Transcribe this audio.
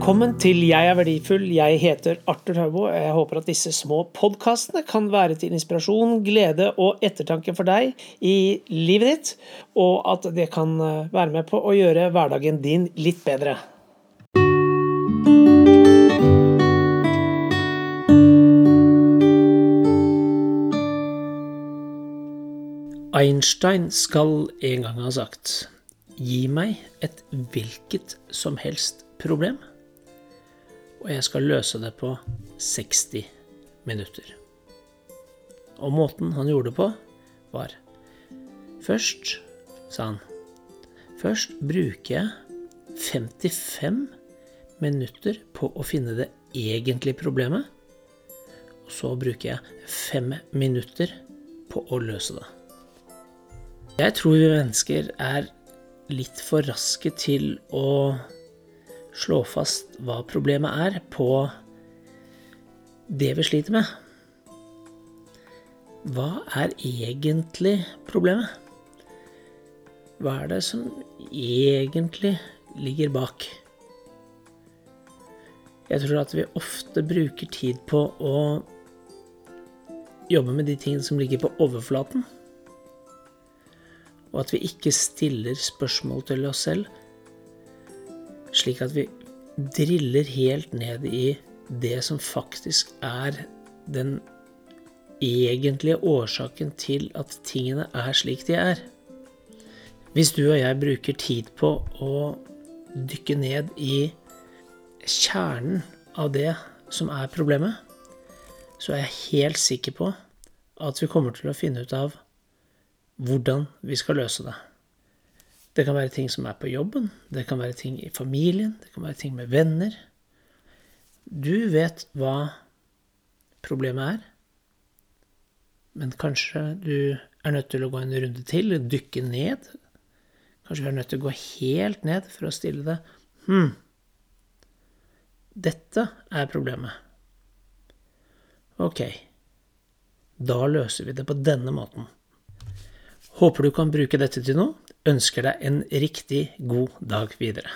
Velkommen til Jeg er verdifull. Jeg heter Arthur Haubo. Jeg håper at disse små podkastene kan være til inspirasjon, glede og ettertanke for deg i livet ditt, og at det kan eh, være med på å gjøre hverdagen din litt bedre. Einstein skal en gang ha sagt Gi meg et hvilket som helst problem, og jeg skal løse det på 60 minutter. Og måten han gjorde det på, var Først, sa han, først bruker jeg 55 minutter på å finne det egentlige problemet, og så bruker jeg fem minutter på å løse det. Jeg tror vi mennesker er litt for raske til å slå fast hva problemet er, på det vi sliter med. Hva er egentlig problemet? Hva er det som egentlig ligger bak? Jeg tror at vi ofte bruker tid på å jobbe med de tingene som ligger på overflaten og at vi ikke stiller spørsmål til oss selv, slik at vi driller helt ned i det som faktisk er den egentlige årsaken til at tingene er slik de er. Hvis du og jeg bruker tid på å dykke ned i kjernen av det som er problemet, så er jeg helt sikker på at vi kommer til å finne ut av hvordan vi skal løse det. Det kan være ting som er på jobben, det kan være ting i familien, det kan være ting med venner. Du vet hva problemet er, men kanskje du er nødt til å gå en runde til, dykke ned. Kanskje du er nødt til å gå helt ned for å stille det Hm, dette er problemet. Ok, da løser vi det på denne måten. Håper du kan bruke dette til noe. Ønsker deg en riktig god dag videre.